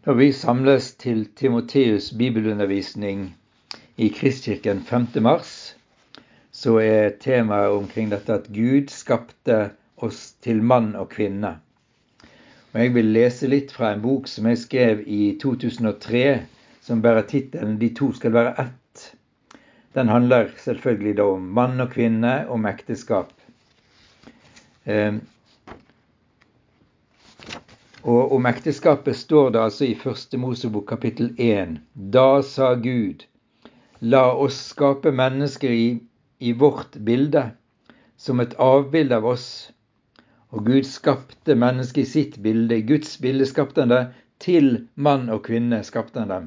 Når vi samles til Timoteus' bibelundervisning i Kristkirken 5. mars, så er temaet omkring dette at Gud skapte oss til mann og kvinne. Og Jeg vil lese litt fra en bok som jeg skrev i 2003, som bærer tittelen 'De to skal være ett'. Den handler selvfølgelig da om mann og kvinne, om ekteskap. Og om ekteskapet står det altså i Første Mosebok kapittel 1. Da sa Gud, la oss skape mennesker i, i vårt bilde, som et avbilde av oss. Og Gud skapte mennesket i sitt bilde. I Guds bilde skapte han det. Til mann og kvinne skapte han dem.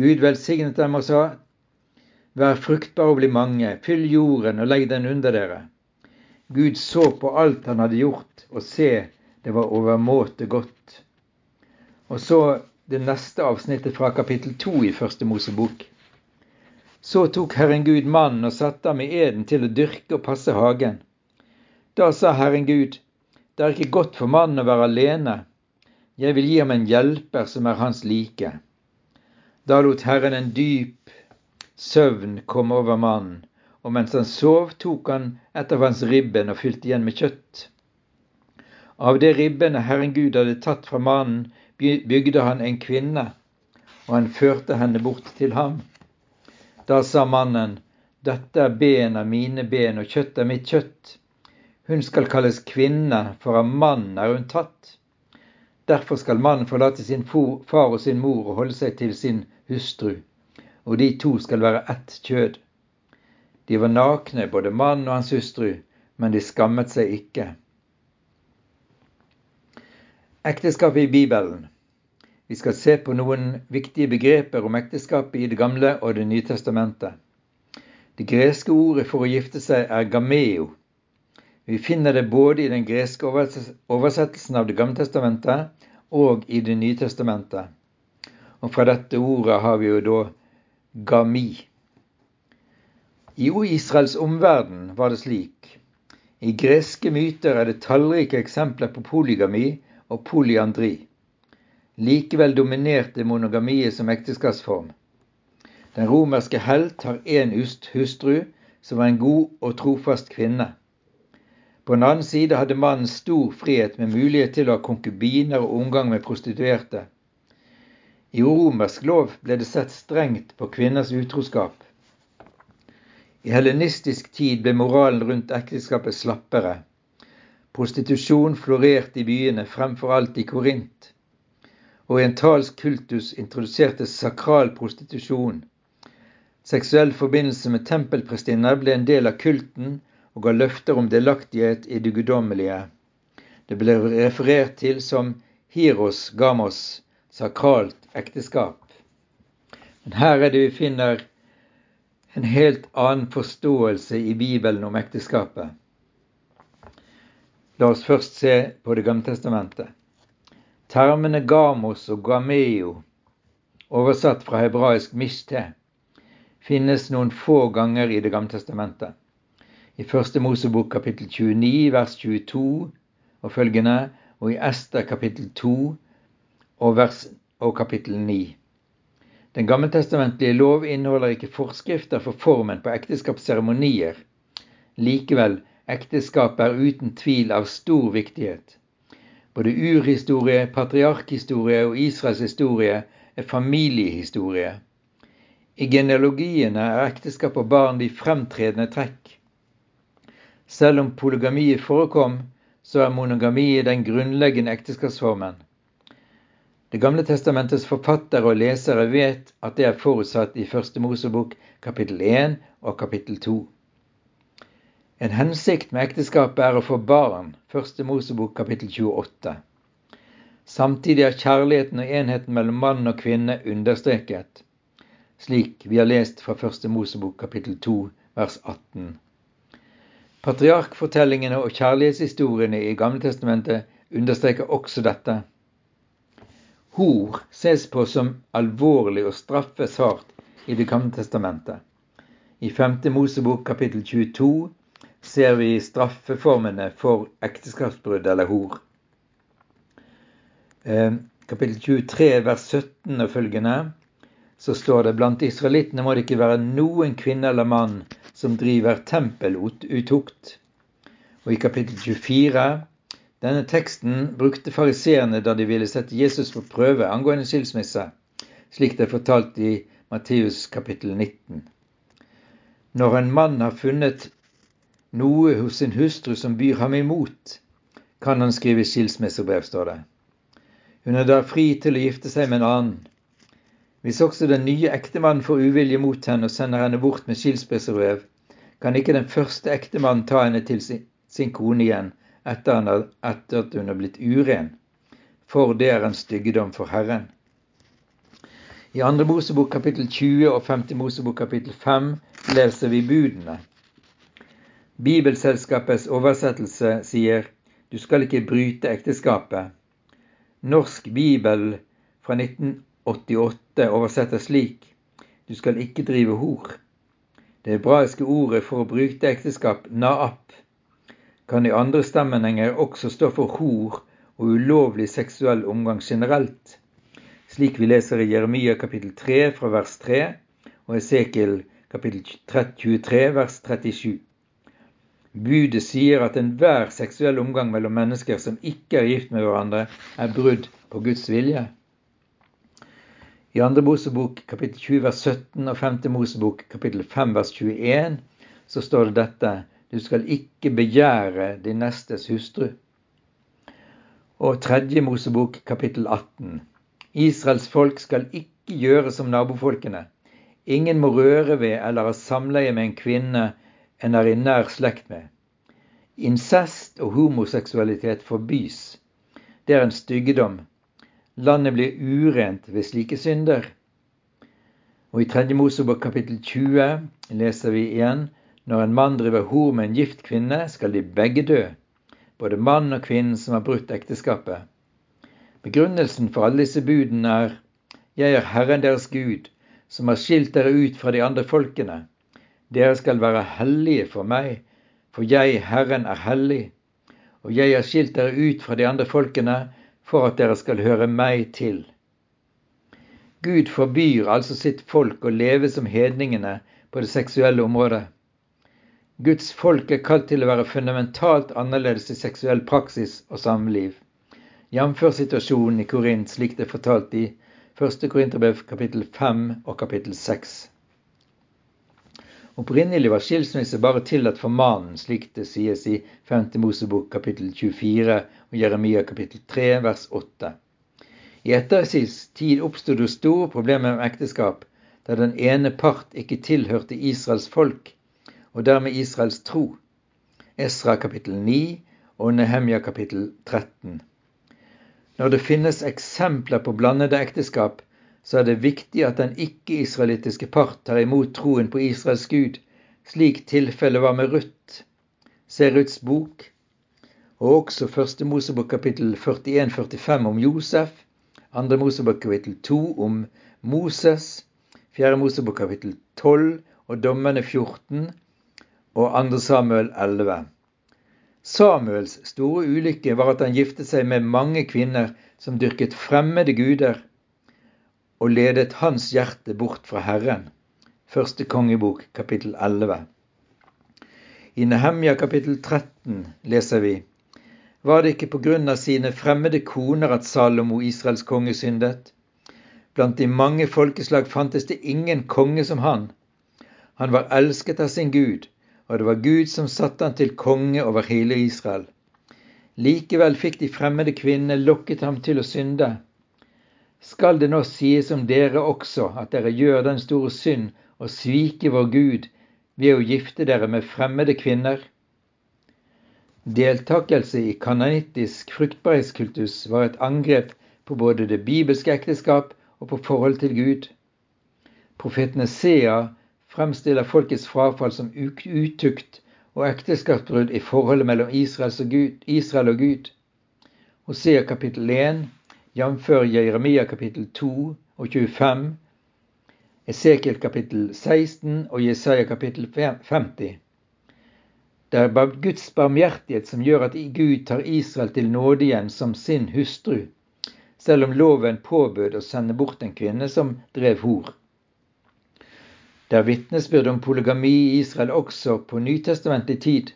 Gud velsignet dem og sa, Vær fruktbar og bli mange, fyll jorden og legg den under dere. Gud så på alt han hadde gjort, og se, det var overmåte godt. Og så det neste avsnittet fra kapittel to i Første Mosebok. Så tok Herren Gud mannen og satte ham i eden til å dyrke og passe hagen. Da sa Herren Gud, det er ikke godt for mannen å være alene. Jeg vil gi ham en hjelper som er hans like. Da lot Herren en dyp søvn komme over mannen, og mens han sov, tok han et av hans ribben og fylte igjen med kjøtt. Av det ribbene Herren Gud hadde tatt fra mannen, bygde han en kvinne, og han førte henne bort til ham. Da sa mannen, Dette er ben av mine ben og kjøtt er mitt kjøtt. Hun skal kalles kvinne, for av mannen er hun tatt. Derfor skal mannen forlate sin far og sin mor og holde seg til sin hustru, og de to skal være ett kjød. De var nakne, både mannen og hans hustru, men de skammet seg ikke. Ekteskapet i Bibelen. Vi skal se på noen viktige begreper om ekteskapet i Det gamle og Det nye testamentet. Det greske ordet for å gifte seg er gameo. Vi finner det både i den greske oversettelsen av Det gamle testamentet og i Det nye testamentet. Og fra dette ordet har vi jo da gami. I Israels omverden var det slik. I greske myter er det tallrike eksempler på polygami og polyandri. Likevel dominerte monogamiet som ekteskapsform. Den romerske helt har én hustru, som var en god og trofast kvinne. På den annen side hadde mannen stor frihet med mulighet til å ha konkubiner og omgang med prostituerte. I romersk lov ble det sett strengt på kvinners utroskap. I helenistisk tid ble moralen rundt ekteskapet slappere. Prostitusjon florerte i byene, fremfor alt i Korint. Orientalsk kultus introduserte sakral prostitusjon. Seksuell forbindelse med tempelprestinner ble en del av kulten og ga løfter om delaktighet i det guddommelige. Det ble referert til som hiros gamos, sakralt ekteskap. Men her er det vi finner en helt annen forståelse i Bibelen om ekteskapet. La oss først se på Det gamle testamentet. Termene gamos og gameo, oversatt fra hebraisk mishte, finnes noen få ganger i Det gamle testamentet. I Første Mosebok kapittel 29 vers 22 og følgende, og i Ester kapittel 2 og, vers, og kapittel 9. Den gammeltestamentlige lov inneholder ikke forskrifter for formen på ekteskapsseremonier. Likevel Ekteskapet er uten tvil av stor viktighet. Både urhistorie, patriarkhistorie og Israels historie er familiehistorie. I genealogiene er ekteskap og barn de fremtredende trekk. Selv om polygamiet forekom, så er monogamiet den grunnleggende ekteskapsformen. Det gamle testamentets forfattere og lesere vet at det er forutsatt i Første Mosebok kapittel 1 og kapittel 2. En hensikt med ekteskapet er å få barn. Første Mosebok kapittel 28. Samtidig er kjærligheten og enheten mellom mann og kvinne understreket, slik vi har lest fra Første Mosebok kapittel 2 vers 18. Patriarkfortellingene og kjærlighetshistoriene i Gamletestamentet understreker også dette. Hor ses på som alvorlig og straffes hardt i Det gamle testamentet. I 5. Mosebok kapittel 22 ser vi straffeformene for ekteskapsbrudd eller hor. Eh, kapittel 23 vers 17 og følgende, så står det blant israelittene må det ikke være noen kvinne eller mann som driver tempelutukt. Og i kapittel 24 denne teksten brukte fariseerne da de ville sette Jesus på prøve angående skilsmisse, slik det er fortalt i Matteus kapittel 19. Når en mann har funnet noe hos sin hustru som byr ham imot, kan han skrive skilsmissebrev, står det. Hun er da fri til å gifte seg med en annen. Hvis også den nye ektemannen får uvilje mot henne og sender henne bort med skilsmissebrev, kan ikke den første ektemannen ta henne til sin, kone igjen etter, at hun er blitt uren, for det er en styggedom for Herren. I 2. Mosebok kapittel 20 og 5. Mosebok kapittel 5 leser vi budene. Bibelselskapets oversettelse sier du skal ikke bryte ekteskapet. Norsk bibel fra 1988 oversetter slik du skal ikke drive hor. Det hebraiske ordet for å bryte ekteskap, naap, kan i andre sammenhenger også stå for hor og ulovlig seksuell omgang generelt, slik vi leser i Jeremia kapittel 3 fra vers 3 og Esekiel kapittel 23 vers 37. Budet sier at enhver seksuell omgang mellom mennesker som ikke er gift med hverandre, er brudd på Guds vilje. I 2. Mosebok kapittel 20 vers 17 og 5. Mosebok kapittel 5 vers 21 så står det dette Du skal ikke begjære din nestes hustru. Og 3. Mosebok kapittel 18 Israels folk skal ikke gjøre som nabofolkene. Ingen må røre ved eller ha samleie med en kvinne en er i nær slekt med. Incest og homoseksualitet forbys. Det er en styggedom. Landet blir urent ved slike synder. Og I 3. Mosebok kapittel 20 leser vi igjen når en mann driver hor med en gift kvinne, skal de begge dø, både mann og kvinnen som har brutt ekteskapet. Begrunnelsen for alle disse budene er Jeg er Herren deres Gud, som har skilt dere ut fra de andre folkene. Dere skal være hellige for meg, for jeg, Herren, er hellig, og jeg har skilt dere ut fra de andre folkene for at dere skal høre meg til. Gud forbyr altså sitt folk å leve som hedningene på det seksuelle området. Guds folk er kalt til å være fundamentalt annerledes i seksuell praksis og samliv, jf. situasjonen i Korint slik det er fortalt i 1. Korinterbrev kapittel 5 og kapittel 6. Opprinnelig var skilsmisse bare tillatt for mannen, slik det sies i 5. Mosebok kapittel 24 og Jeremia kapittel 3 vers 8. I ettersis tid oppstod det store problemer med ekteskap, da den ene part ikke tilhørte Israels folk, og dermed Israels tro. Esra kapittel 9 og Nehemja kapittel 13. Når det finnes eksempler på blandede ekteskap, så er det viktig at den ikke-israelittiske part tar imot troen på Israels Gud, slik tilfellet var med Ruth. Se Ruths bok, og også første Mosebok kapittel 41-45 om Josef, andre Mosebok kapittel 2 om Moses, fjerde Mosebok kapittel 12 og dommene 14 og andre Samuel 11. Samuels store ulykke var at han giftet seg med mange kvinner som dyrket fremmede guder og ledet hans hjerte bort fra Herren. Første kongebok, kapittel 11. I Nehemja kapittel 13 leser vi Var det ikke på grunn av sine fremmede koner at Salomo, Israels konge, syndet? Blant de mange folkeslag fantes det ingen konge som han. Han var elsket av sin Gud, og det var Gud som satte han til konge over hele Israel. Likevel fikk de fremmede kvinnene lokket ham til å synde skal det nå sies om dere også at dere gjør den store synd og svike vår Gud ved å gifte dere med fremmede kvinner? Deltakelse i kananittisk fruktbarhetskultus var et angrep på både det bibelske ekteskap og på forhold til Gud. Profeten Sea fremstiller folkets frafall som utukt og ekteskapsbrudd i forholdet mellom Israel og Gud. Hosea kapittel 1 jf. Jeremia kapittel 2 og 25, Esekiel kapittel 16 og Jesaja kapittel 50. Det er Guds barmhjertighet som gjør at Gud tar Israel til nåde igjen som sin hustru, selv om loven påbød å sende bort en kvinne som drev hor. Det er vitnesbyrd om polygami i Israel også på nytestamentlig tid.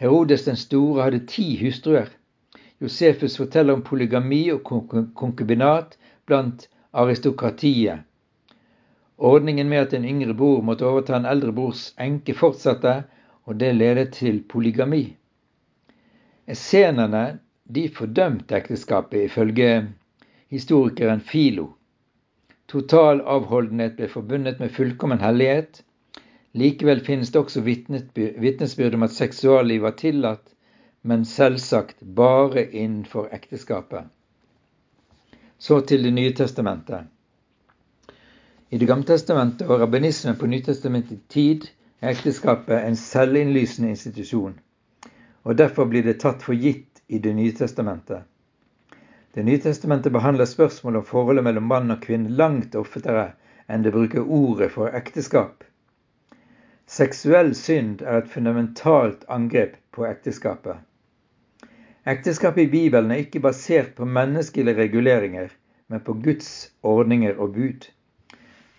Herodes den store hadde ti hustruer. Josefus forteller om polygami og konkubinat blant aristokratiet. Ordningen med at en yngre bror måtte overta en eldre brors enke, fortsatte, og det ledet til polygami. Essenerne de fordømte ekteskapet, ifølge historikeren Filo. Total avholdenhet ble forbundet med fullkommen hellighet. Likevel finnes det også vitnesbyrd om at seksualliv var tillatt, men selvsagt bare innenfor ekteskapet. Så til Det nye testamentet. I Det gamle testamentet og rabbinismen på Nytestamentets tid er ekteskapet en selvinnlysende institusjon, og derfor blir det tatt for gitt i Det nye testamentet. Det nye testamentet behandler spørsmål om forholdet mellom mann og kvinne langt oftere enn det bruker ordet for ekteskap. Seksuell synd er et fundamentalt angrep på ekteskapet. Ekteskapet i Bibelen er ikke basert på menneskelige reguleringer, men på Guds ordninger og bud.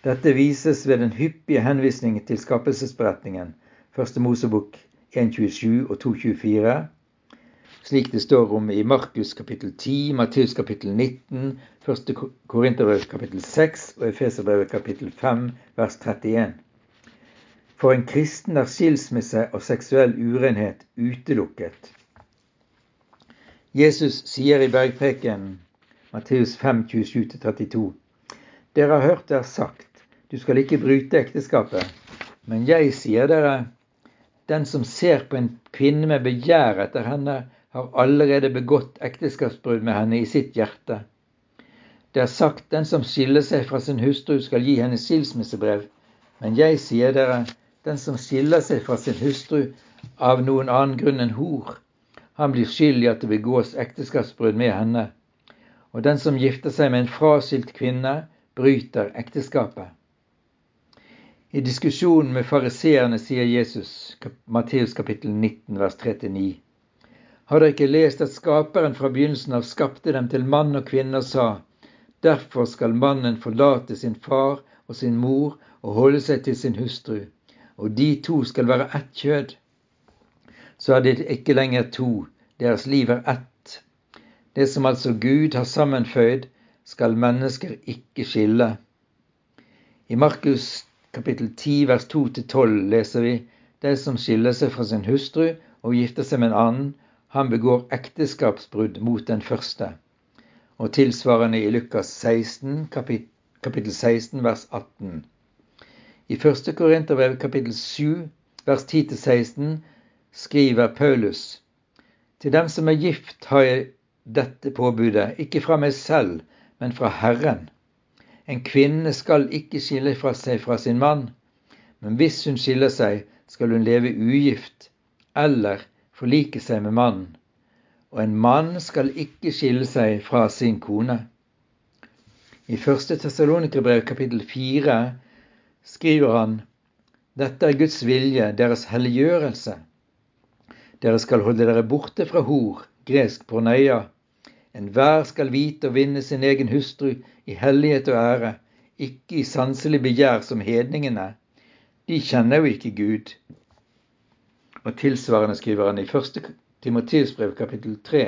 Dette vises ved den hyppige henvisningen til skapelsesberetningen, 1. Mosebok 1.27 og 2.24, slik det står om i Markus kapittel 10, Matteus kapittel 19, 1. Korinterbrev kapittel 6 og Efeserbrevet kapittel 5 vers 31. For en kristen er skilsmisse og seksuell urenhet utelukket. Jesus sier i bergpreken Matteus 5, 27-32. Dere har hørt det er sagt, du skal ikke bryte ekteskapet. Men jeg sier dere, den som ser på en kvinne med begjær etter henne, har allerede begått ekteskapsbrudd med henne i sitt hjerte. Det er sagt den som skiller seg fra sin hustru, skal gi henne skilsmissebrev. Men jeg sier dere, den som skiller seg fra sin hustru av noen annen grunn enn hor, han blir skyld i at det begås ekteskapsbrudd med henne. Og den som gifter seg med en fraskilt kvinne, bryter ekteskapet. I diskusjonen med fariseerne sier Jesus, Matteus kapittel 19, vers 3-9, har dere ikke lest at Skaperen fra begynnelsen av skapte dem til mann og kvinne og sa:" Derfor skal mannen forlate sin far og sin mor og holde seg til sin hustru, og de to skal være ett kjød. Så er det ikke lenger to, deres liv er ett. Det som altså Gud har sammenføyd, skal mennesker ikke skille. I Markus kapittel 10 vers 2-12 leser vi de som skiller seg fra sin hustru og gifter seg med en annen, han begår ekteskapsbrudd mot den første. Og tilsvarende i Lukas 16, kapittel 16, vers 18. I 1. Korinterbrev kapittel 7, vers 10-16 skriver Paulus Til dem som er gift, har jeg dette påbudet, ikke fra meg selv, men fra Herren. En kvinne skal ikke skille fra seg fra sin mann, men hvis hun skiller seg, skal hun leve ugift, eller forlike seg med mannen, og en mann skal ikke skille seg fra sin kone. I 1. Tessalonikerbrev kapittel 4 skriver han dette er Guds vilje, deres helliggjørelse. Dere skal holde dere borte fra hor, gresk porneia. Enhver skal vite å vinne sin egen hustru i hellighet og ære, ikke i sanselig begjær som hedningene. De kjenner jo ikke Gud. Og tilsvarende skriver han i 1. Timoteus brev kapittel 3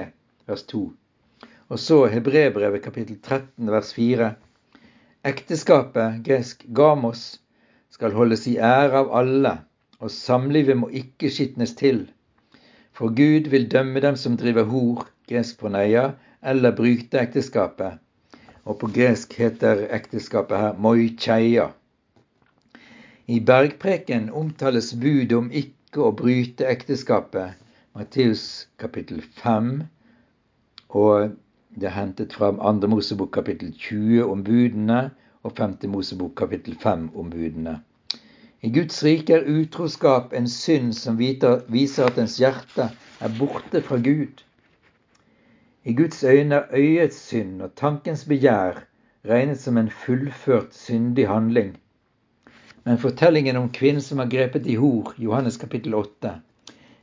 vers 2. Og så Hebrebrevet kapittel 13 vers 4. Ekteskapet, gresk gamos, skal holdes i ære av alle, og samlivet må ikke skitnes til. For Gud vil dømme dem som driver hor, gresk proneia, eller bryte ekteskapet. Og på gresk heter ekteskapet her moicheia. I bergpreken omtales budet om ikke å bryte ekteskapet. Matteus kapittel 5. Og det er hentet fra 2. Mosebok kapittel 20 om budene og 5. Mosebok kapittel 5 om budene. I Guds rike er utroskap en synd som viser at ens hjerte er borte fra Gud. I Guds øyne er øyets synd og tankens begjær regnet som en fullført syndig handling. Men fortellingen om kvinnen som er grepet i hor, Johannes kapittel 8,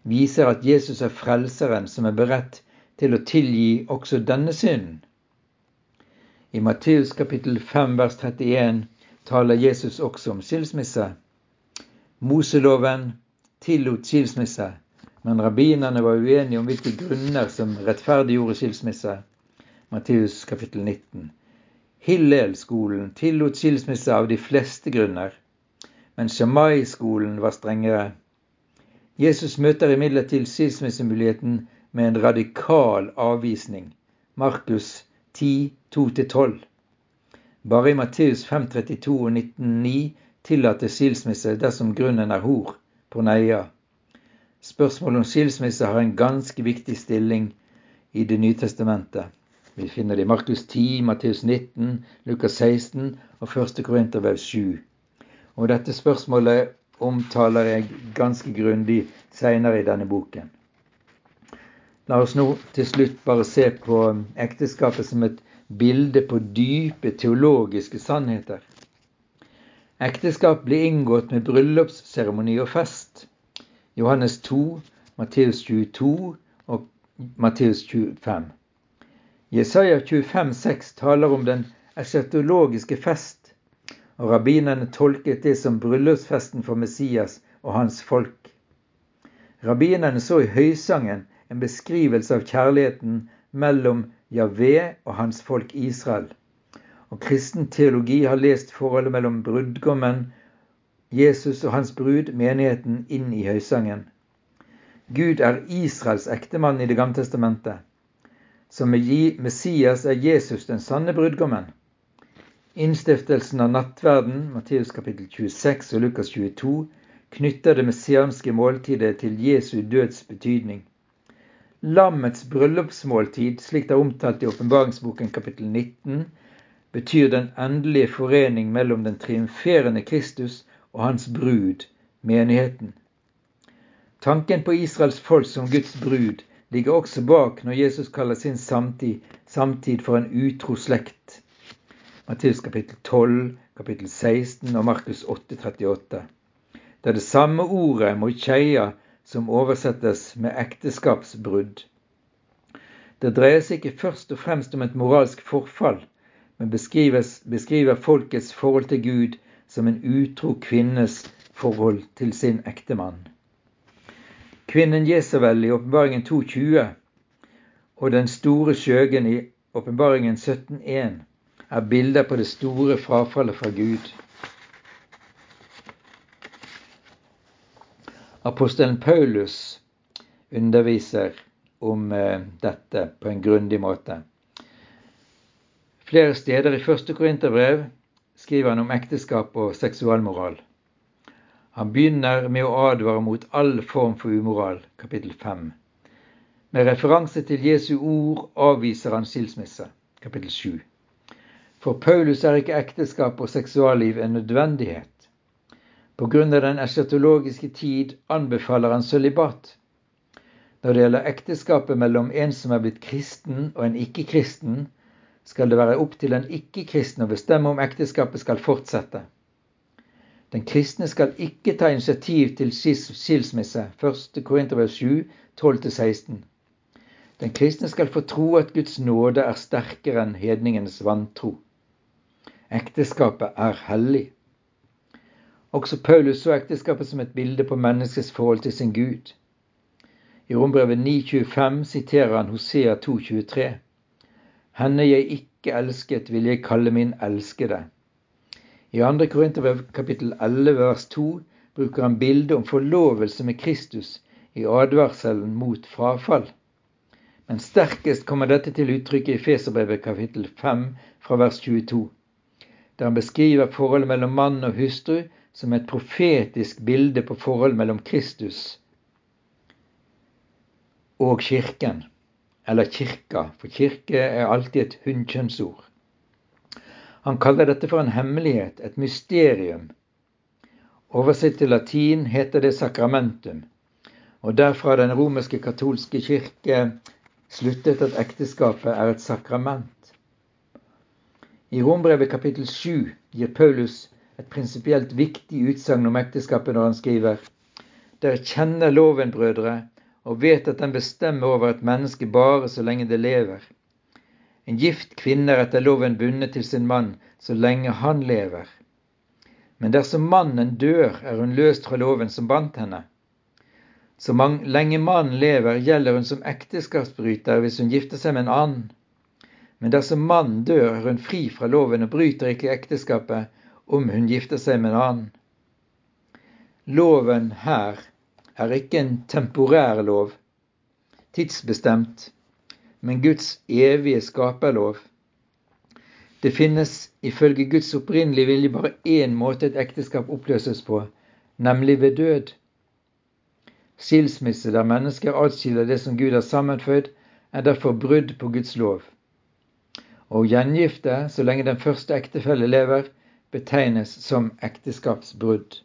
viser at Jesus er frelseren som er beredt til å tilgi også denne synden. I Matteus kapittel 5 vers 31 taler Jesus også om skilsmisse. Moseloven tillot skilsmisse, men rabbinerne var uenige om hvilke grunner som rettferdiggjorde skilsmisse. Matteus kapittel 19. Hillel-skolen tillot skilsmisse av de fleste grunner, men Shamai-skolen var strengere. Jesus møter imidlertid skilsmissemuligheten med en radikal avvisning. Markus 10, 2-12. Bare i Matteus 5.32 og 19.9 tillates skilsmisse dersom grunnen er hor, porneia. Spørsmålet om skilsmisse har en ganske viktig stilling i Det nye testamentet. Vi finner det i Markus 10, Matteus 19, Lukas 16 og 1. Korintervev 7. Og dette spørsmålet omtaler jeg ganske grundig seinere i denne boken. La oss nå til slutt bare se på ekteskapet som et bilde på dype teologiske sannheter. Ekteskap blir inngått med bryllupsseremoni og fest. Johannes 2, Matteus 22 og Matteus 25. Jesaja 25, 6 taler om den eschatologiske fest, og rabbinerne tolket det som bryllupsfesten for Messias og hans folk. Rabbinerne så i høysangen en beskrivelse av kjærligheten mellom Javé og hans folk Israel. Og kristen teologi har lest forholdet mellom brudgommen, Jesus og hans brud, menigheten, inn i høysangen. Gud er Israels ektemann i Det gamle testamentet. Som Messias er Jesus den sanne brudgommen. Innstiftelsen av nattverden, Matteus kapittel 26 og Lukas 22, knytter det messianske måltidet til Jesu døds betydning. Lammets bryllupsmåltid, slik det er omtalt i åpenbaringsboken kapittel 19, betyr den endelige forening mellom den triumferende Kristus og hans brud, menigheten. Tanken på Israels folk som Guds brud ligger også bak når Jesus kaller sin samtid, samtid for en utro slekt. Matteus kapittel 12, kapittel 16 og Markus 8, 38. Det er det samme ordet moikeia som oversettes med ekteskapsbrudd. Det dreier seg ikke først og fremst om et moralsk forfall, men beskriver folkets forhold til Gud som en utro kvinnes forhold til sin ektemann. Kvinnen Jesuvel i åpenbaringen 2.20 og den store skjøgen i åpenbaringen 17.1 er bilder på det store frafallet fra Gud. Apostelen Paulus underviser om eh, dette på en grundig måte. Flere steder i første Korinterbrev skriver han om ekteskap og seksualmoral. Han begynner med å advare mot all form for umoral, kapittel 5. Med referanse til Jesu ord avviser han skilsmisse, kapittel 7. For Paulus er ikke ekteskap og seksualliv en nødvendighet. Av den eschatologiske tid anbefaler han sølibat. Når det gjelder ekteskapet mellom en som er blitt kristen og en ikke-kristen, skal det være opp til den ikke-kristne å bestemme om ekteskapet skal fortsette. Den kristne skal ikke ta initiativ til skilsmisse. 1. Korinterbrev 7, 12-16. Den kristne skal få tro at Guds nåde er sterkere enn hedningenes vantro. Ekteskapet er hellig. Også Paulus så ekteskapet som et bilde på menneskets forhold til sin Gud. I Rombrevet 9,25 siterer han Hosea 2,23. Henne jeg ikke elsket, vil jeg kalle min elskede. I 2. Korinterbrev kapittel 11 vers 2 bruker han bildet om forlovelse med Kristus i advarselen mot frafall. Men sterkest kommer dette til uttrykk i Feserbrevet kapittel 5 fra vers 22, der han beskriver forholdet mellom mann og hustru som et profetisk bilde på forholdet mellom Kristus og kirken, eller kirka, for kirke er alltid et hunnkjønnsord. Han kaller dette for en hemmelighet, et mysterium. Oversett til latin heter det sakramentum, og derfra den romerske katolske kirke sluttet at ekteskapet er et sakrament. I Rombrevet kapittel 7 gir Paulus et prinsipielt viktig utsagn om ekteskapet når han skriver Dere kjenner loven, brødre, og vet at den bestemmer over et menneske bare så lenge det lever. En gift kvinne er etter loven bundet til sin mann så lenge han lever. Men dersom mannen dør, er hun løst fra loven som bandt henne. Så lenge mannen lever, gjelder hun som ekteskapsbryter hvis hun gifter seg med en annen. Men dersom mannen dør, er hun fri fra loven og bryter ikke ekteskapet om hun gifter seg med en annen. Loven her er ikke en temporær lov, tidsbestemt, men Guds evige skaperlov. Det finnes ifølge Guds opprinnelige vilje bare én måte et ekteskap oppløses på, nemlig ved død. Skilsmisse der mennesker atskiller det som Gud har sammenføyd, er derfor brudd på Guds lov. Og gjengifte, så lenge den første ektefelle lever, betegnes som ekteskapsbrudd.